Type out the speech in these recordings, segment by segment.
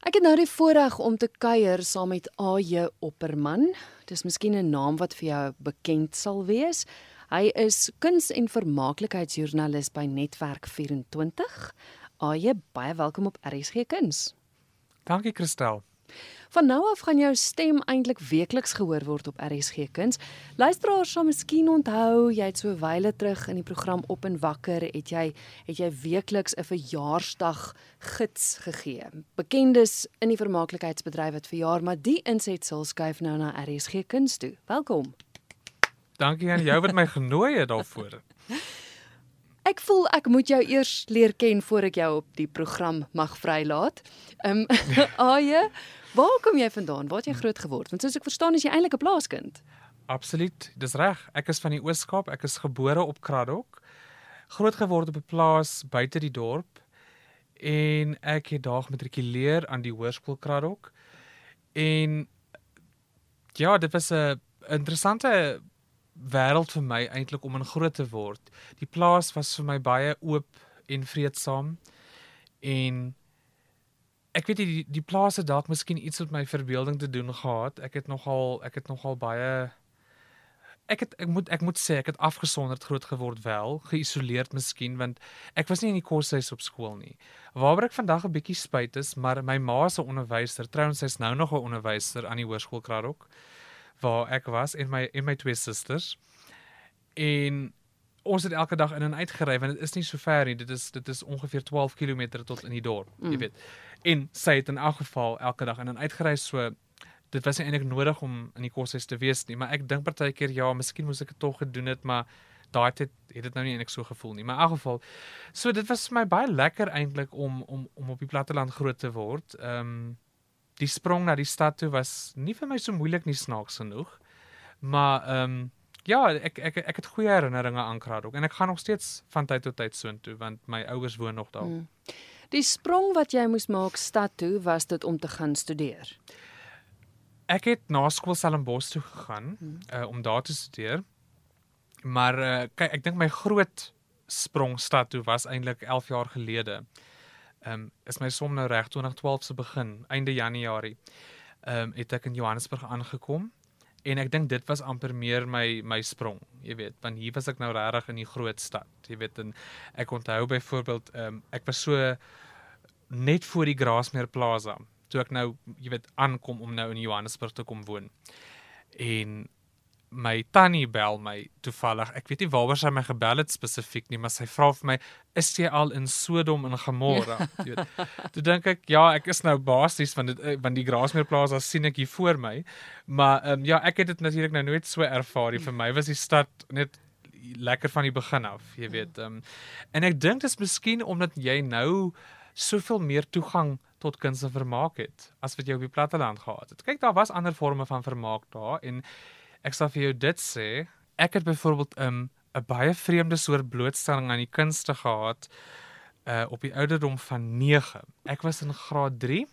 Ek het nou die voorreg om te kuier saam met AJ Opperman. Dis miskien 'n naam wat vir jou bekend sal wees. Hy is kuns- en vermaaklikheidsjoernalis by Netwerk 24. AJ, baie welkom op RSG Kuns. Dankie Christel. Van nou af gaan jou stem eintlik weekliks gehoor word op RSG Kuns. Luisteraars sal miskien onthou jy het so wyle terug in die program Op en Wakker het jy het jy weekliks 'n verjaarsdag gids gegee. Bekendes in die vermaaklikheidsbedryf wat verjaar, maar die insetsel skuif nou na RSG Kuns toe. Welkom. Dankie aan jou wat my genooi het daarvoor. Ek voel ek moet jou eers leer ken voor ek jou op die program mag vrylaat. Ehm um, Aye, waar kom jy vandaan? Waar het jy groot geword? Want soos ek verstaan is jy eintlik 'n plaaskind. Absoluut, dis reg. Ek is van die Oos-Kaap. Ek is gebore op Kraddock. Groot geword op 'n plaas buite die dorp en ek het daar gematrikuleer aan die Hoërskool Kraddock. En ja, dit was 'n interessante wêreld vir my eintlik om in groot te word. Die plaas was vir my baie oop en vreedsaam. En ek weet die die plaas het dalk miskien iets met my verbeelding te doen gehad. Ek het nogal ek het nogal baie ek het ek moet ek moet sê ek het afgesonderd groot geword wel, geïsoleerd miskien want ek was nie in die koshuis op skool nie. Waaroor ek vandag 'n bietjie spyt is, maar my ma se onderwyser, trouens sy's nou nog 'n onderwyser aan die Hoërskool Kraddock waar ek was en my en my twee susters. En ons het elke dag in en uit gery want dit is nie so ver nie. Dit is dit is ongeveer 12 km tot in die dorp, mm. jy weet. En sy het in elk geval elke dag in en uit gery so dit was nie eintlik nodig om in die koshuis te wees nie, maar ek dink partykeer ja, miskien moes ek dit tog gedoen het, maar daai tyd het dit nou nie eintlik so gevoel nie. Maar in elk geval so dit was vir my baie lekker eintlik om om om op die platteland groot te word. Ehm um, die sprong na die stad toe was nie vir my so moeilik nie snaaks genoeg. Maar ehm um, ja, ek ek ek het goeie herinneringe aan Kraddock en ek gaan nog steeds van tyd tot tyd soontoe want my ouers woon nog daar. Hmm. Die sprong wat jy moes maak stad toe was dit om te gaan studeer. Ek het na skool Stellenbosch toe gegaan hmm. uh, om daar te studeer. Maar uh, kyk, ek dink my groot sprong stad toe was eintlik 11 jaar gelede. Ehm um, is my som nou reg 2012 se begin, einde Januarie. Ehm um, het ek in Johannesburg aangekom en ek dink dit was amper meer my my sprong, jy weet, want hier was ek nou regtig in die groot stad, jy weet en ek onthou byvoorbeeld ehm um, ek was so net voor die Grasmeer Plaza toe ek nou jy weet aankom om nou in Johannesburg te kom woon. En my tannie bel my toevallig. Ek weet nie waaroor sy my gebel het spesifiek nie, maar sy vra vir my, "Is jy al in Sodom en Gomorra?" Jy weet. Toe dink ek, ja, ek is nou basies van dit van die Grasmeer Plaza sien ek hier voor my. Maar ehm um, ja, ek het dit natuurlik nou nooit so ervaar nie. Vir my was die stad net lekker van die begin af, jy weet. Ehm um, en ek dink dit is miskien omdat jy nou soveel meer toegang tot kuns en vermaak het as wat jy op die platteland gehad het. Kyk, daar was ander forme van vermaak daar en ek sal vir jou dit sê. Ek het byvoorbeeld 'n um, 'n baie vreemde soort blootstelling aan die kunste gehad uh op die ouderdom van 9. Ek was in graad 3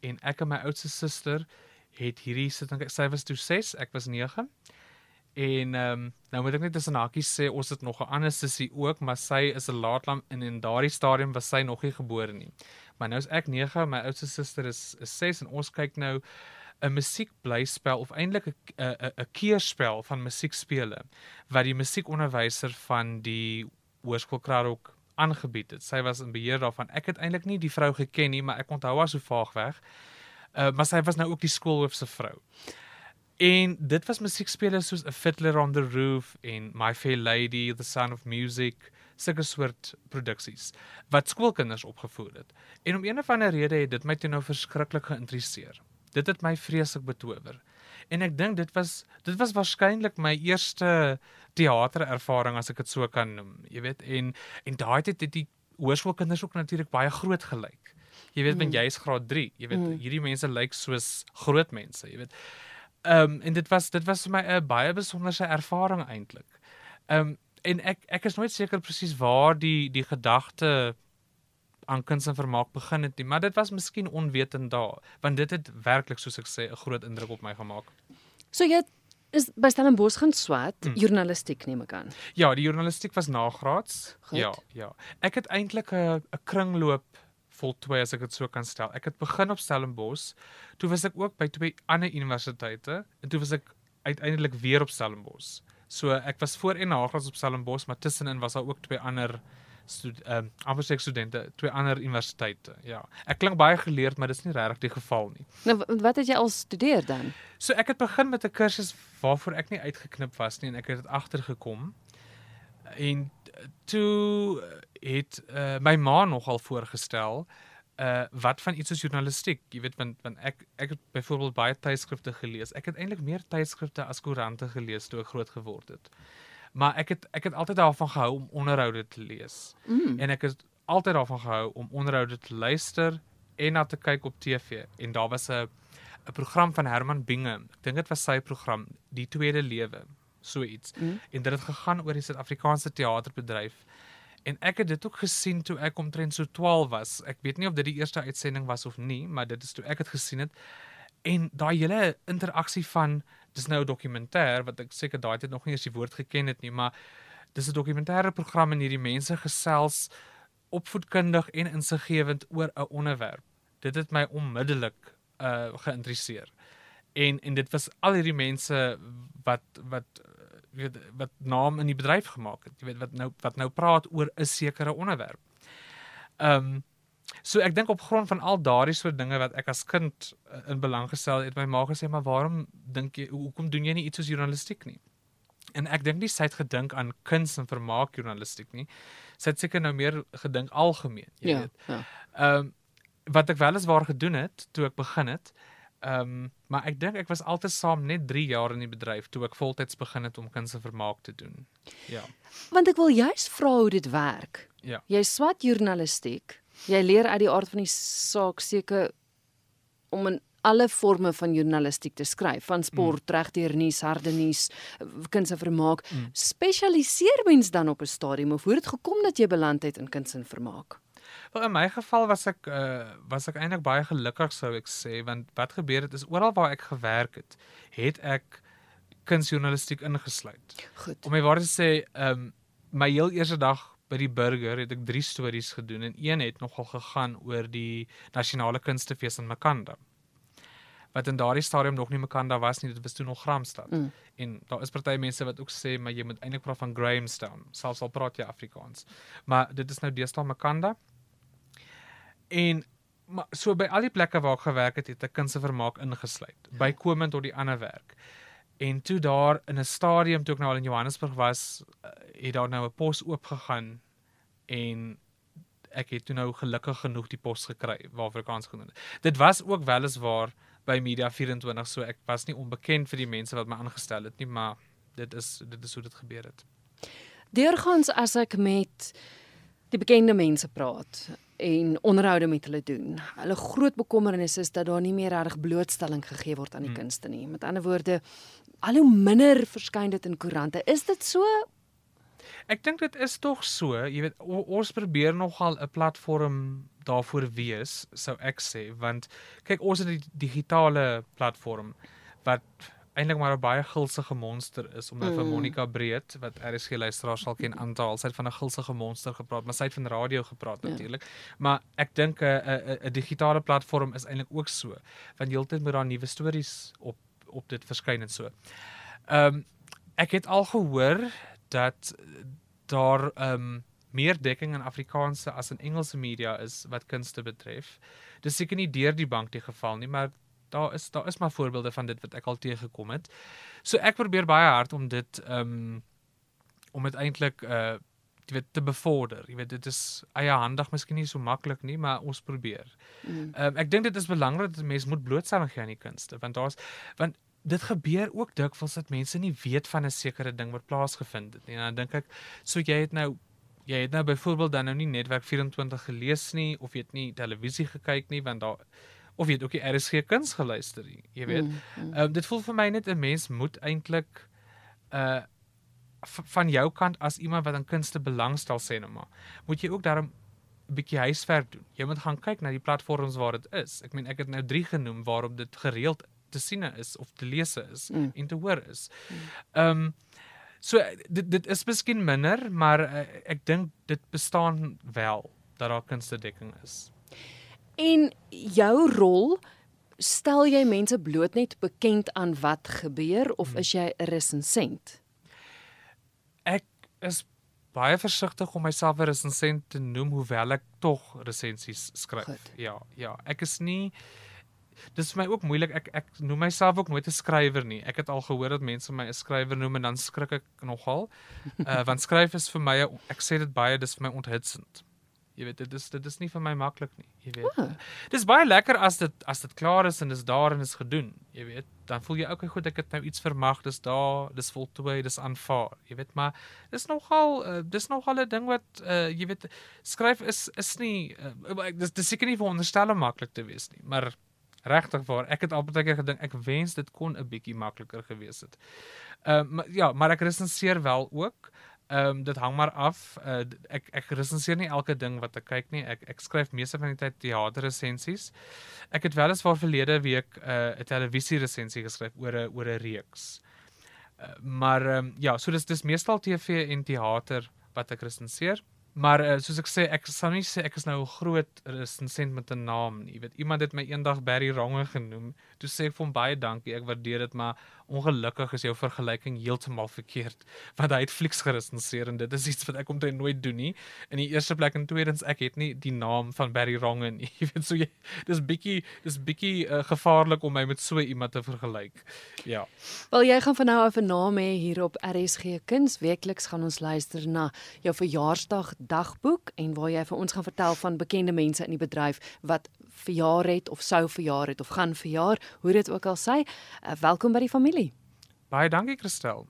en ek en my oudste suster het hierdie sit en sy was toe 6, ek was 9. En ehm um, nou moet ek net tussen hakies sê ons het nog 'n ander sussie ook, maar sy is 'n laatlam en in daardie stadium was sy nog nie gebore nie. Maar nou is ek 9, my oudste suster is, is 6 en ons kyk nou 'n musiekblyspel of eintlik 'n 'n 'n keerspel van musiekspele wat die musiekonderwyser van die Hoërskool Kraddock aangebied het. Sy was in beheer daarvan. Ek het eintlik nie die vrou geken nie, maar ek onthou haar so vaag weg. Uh maar sy was nou ook die skoolhoof se vrou. En dit was musiekspele soos A Fiddler on the Roof en My Fair Lady, The Sound of Music, sulke soort produksies wat skoolkinders opgevoer het. En om een of ander rede het dit my toe nou verskriklik geïnteresseer. Dit het my vreeslik betower. En ek dink dit was dit was waarskynlik my eerste teaterervaring as ek dit so kan noem. Jy weet en en daai het dit die hoërskoolkinders ook natuurlik baie groot gelyk. Jy weet, want mm. jy is graad 3. Jy weet, mm. hierdie mense lyk soos groot mense, jy weet. Ehm um, en dit was dit was vir my 'n baie besonderse ervaring eintlik. Ehm um, en ek ek is nooit seker presies waar die die gedagte aan kuns en vermaak begin het nie, maar dit was miskien onwetend daar, want dit het werklik soos ek sê 'n groot indruk op my gemaak. So jy is by Stellenbosch gaan swat, hmm. journalistiek neem ek aan. Ja, die journalistiek was nagraads. Ja, ja. Ek het eintlik 'n 'n kringloop voltooi as ek dit so kan stel. Ek het begin op Stellenbosch. Toe was ek ook by twee ander universiteite en toe was ek uiteindelik weer op Stellenbosch. So ek was voor en na graad op Stellenbosch, maar tussenin was daar ook twee ander ehm um, amper studente, twee ander universiteite. Ja. Ek klink baie geleerd, maar dis nie regtig die geval nie. Nou wat het jy al studeer dan? So ek het begin met 'n kursus waarvoor ek nie uitgeknip was nie en ek het dit agtergekom. En toe het uh, my ma nogal voorgestel uh wat van iets soos journalistiek, jy weet want want ek ek het byvoorbeeld baie tydskrifte gelees. Ek het eintlik meer tydskrifte as koerante gelees toe ek groot geword het. Maar ek het ek het altyd daarvan gehou om onderhoude te lees. Mm. En ek het altyd daarvan gehou om onderhoude te luister en na te kyk op TV. En daar was 'n 'n program van Herman Binge. Ek dink dit was sy program, Die Tweede Lewe, so iets. Mm. En dit het gegaan oor die Suid-Afrikaanse teaterbedryf. En ek het dit ook gesien toe ek omtrent so 12 was. Ek weet nie of dit die eerste uitsending was of nie, maar dit is toe ek dit gesien het. En daai hele interaksie van dis nou 'n dokumentêr wat ek seker daai tyd nog nie eens die woord geken het nie, maar dis 'n dokumentêre program en hierdie mense gesels opvoedkundig en insiggewend oor 'n onderwerp. Dit het my onmiddellik uh geïnteresseer. En en dit was al hierdie mense wat wat weet wat naam in die bedryf gemaak het. Jy weet wat nou wat nou praat oor 'n sekere onderwerp. Ehm um, so ek dink op grond van al daardie soort dinge wat ek as kind uh, in belang gestel het, my ma gesê maar waarom dink jy hoekom doen jy nie iets soos journalistiek nie? En ek dink nie sy het gedink aan kuns en vermaak journalistiek nie. Sy het seker nou meer gedink algemeen, jy ja, weet. Ja. Ehm um, wat ek wel eens waar gedoen het toe ek begin het, Ehm, um, maar ek dink ek was altyd saam net 3 jaar in die bedryf toe ek voltyds begin het om kunste vermaak te doen. Ja. Want ek wil juist vra hoe dit werk. Ja. Jy swat journalistiek. Jy leer uit die aard van die saak seker om in alle forme van journalistiek te skryf, van sport, mm. regdeur nuus, harde nuus, kunste vermaak. Mm. Spesialiseer mens dan op 'n stadium of hoe het dit gekom dat jy beland het in kunste vermaak? Wel in my geval was ek uh was ek eintlik baie gelukkig sou ek sê want wat gebeur het is oral waar ek gewerk het, het ek kunsjournalistiek ingesluit. Goed. Om my waar te sê, ehm um, my heel eerste dag by die burger het ek 3 stories gedoen en een het nogal gegaan oor die nasionale kunstefees in Makanda. Wat in daardie stadium nog nie Makanda was nie, dit was toe nog Gramstad. Mm. En daar is party mense wat ook sê maar jy moet eintlik praat van Grahamstown, selfs al praat jy Afrikaans. Maar dit is nou deesdae Makanda. En maar so by al die plekke waar ek gewerk het, het ek kunste vermaak ingesluit, bykomend tot die ander werk. En toe daar in 'n stadium toe ek nou al in Johannesburg was, eh, het daar nou 'n pos oopgegaan en ek het toe nou gelukkig genoeg die pos gekry waarvoor ek kans genoem het. Dit was ook weliswaar by Media 24, so ek was nie onbekend vir die mense wat my aangestel het nie, maar dit is dit is hoe dit gebeur het. Deurgangs as ek met die bekende mense praat, en onderhoude met hulle doen. Hulle groot bekommernis is dat daar nie meer reg blootstelling gegee word aan die hmm. kunste nie. Met ander woorde, al hoe minder verskyn dit in koerante. Is dit so? Ek dink dit is tog so. Jy weet ons probeer nogal 'n platform daarvoor wees, sou ek sê, want kyk ons het die digitale platform wat eintlik maar 'n baie gulsige monster is om nou mm. vir Monica Breed wat RSG luisteraars sal ken aantal sy het van 'n gulsige monster gepraat maar sy het van radio gepraat ja. natuurlik maar ek dink 'n 'n 'n digitale platform is eintlik ook so want heeltyd moet daar nuwe stories op op dit verskyn en so. Ehm um, ek het al gehoor dat daar ehm um, meer dekking in Afrikaanse as in Engelse media is wat kunste betref. Dis seker nie deur die bank die geval nie, maar daar is daar is maar voorbeelde van dit wat ek al teëgekom het. So ek probeer baie hard om dit ehm um, om dit eintlik uh jy weet te bevorder. Jy weet dit is eie handig, miskien nie so maklik nie, maar ons probeer. Mm. Um, ek dink dit is belangrik dat mense moet blootstelling gee aan die kunste want daar's want dit gebeur ook dikwels dat mense nie weet van 'n sekere ding wat plaasgevind het nie. En dan dink ek, so jy het nou jy het nou byvoorbeeld dan nou nie netwerk 24 gelees nie of jy het nie televisie gekyk nie want daar of jy het ook die RSG kuns geluister nie, jy weet. Mm, mm. Um, dit voel vir my net 'n mens moet eintlik uh van jou kant as iemand wat aan kunste belangstel sê nou maar, moet jy ook daarom 'n bietjie huiswerk doen. Jy moet gaan kyk na die platforms waar dit is. Ek meen ek het nou 3 genoem waarop dit gereeld te sien is of te lees is mm. en te hoor is. Mm. Ehm mm. um, so dit dit is miskien minder, maar uh, ek dink dit bestaan wel dat daar kunste dekking is. En jou rol stel jy mense bloot net bekend aan wat gebeur of is jy 'n resensent? Is baie versigtig om myself 'n resensent te noem hoewel ek tog resensies skryf. Goed. Ja, ja, ek is nie Dis vir my ook moeilik. Ek ek noem myself ook nooit 'n skrywer nie. Ek het al gehoor dat mense my 'n skrywer noem en dan skrik ek nogal. Uh want skryf is vir my ek sê dit baie, dis vir my onthitsend. Jy weet dit is dit is nie vir my maklik nie, jy weet. Ah. Dis baie lekker as dit as dit klaar is en dis daar en is gedoen, jy weet. Dan voel jy okay, goed, ek het nou iets vermag, dis daar, dis voltooi, dis aanvaar, jy weet, maar dis nogal uh, dis nogal 'n ding wat uh, jy weet skryf is is nie uh, dis dis seker nie veronderstel om maklik te wees nie, maar regtig waar, ek het al baie keer gedink ek wens dit kon 'n bietjie makliker gewees het. Ehm uh, ja, maar ek resenseer wel ook. Ehm um, dit hang maar af. Uh, ek ek resenseer nie elke ding wat ek kyk nie. Ek ek skryf meeste van die tyd teaterresensies. Ek het weliswaar verlede week 'n uh, 'n televisieresensie geskryf oor 'n oor 'n reeks. Uh, maar ehm um, ja, so dis dis meestal TV en teater wat ek resenseer. Maar uh, soos ek sê, ek sal nie sê ek is nou 'n groot resensent met 'n naam nie. Jy weet, iemand het my eendag Barry Ronge genoem. Toe sê ek vir hom baie dankie. Ek waardeer dit, maar ongelukkig is jou vergelyking heeltemal verkeerd. Want hy het flieks geresenseer en dit is iets wat ek omtrent nooit doen nie. In die eerste plek en tweedens ek het nie die naam van Barry Ronge nie. Jy weet, so jy dis bietjie dis bietjie uh, gevaarlik om my met so iemand te vergelyk. Ja. Wel jy gaan van nou af 'n naam hê hier op RSG Kuns. Weekliks gaan ons luister na jou verjaarsdag dagboek en waar jy vir ons gaan vertel van bekende mense in die bedryf wat verjaar het of sou verjaar het of gaan verjaar, hoe dit ook al sy. Uh, welkom by die familie. Baie dankie Christel.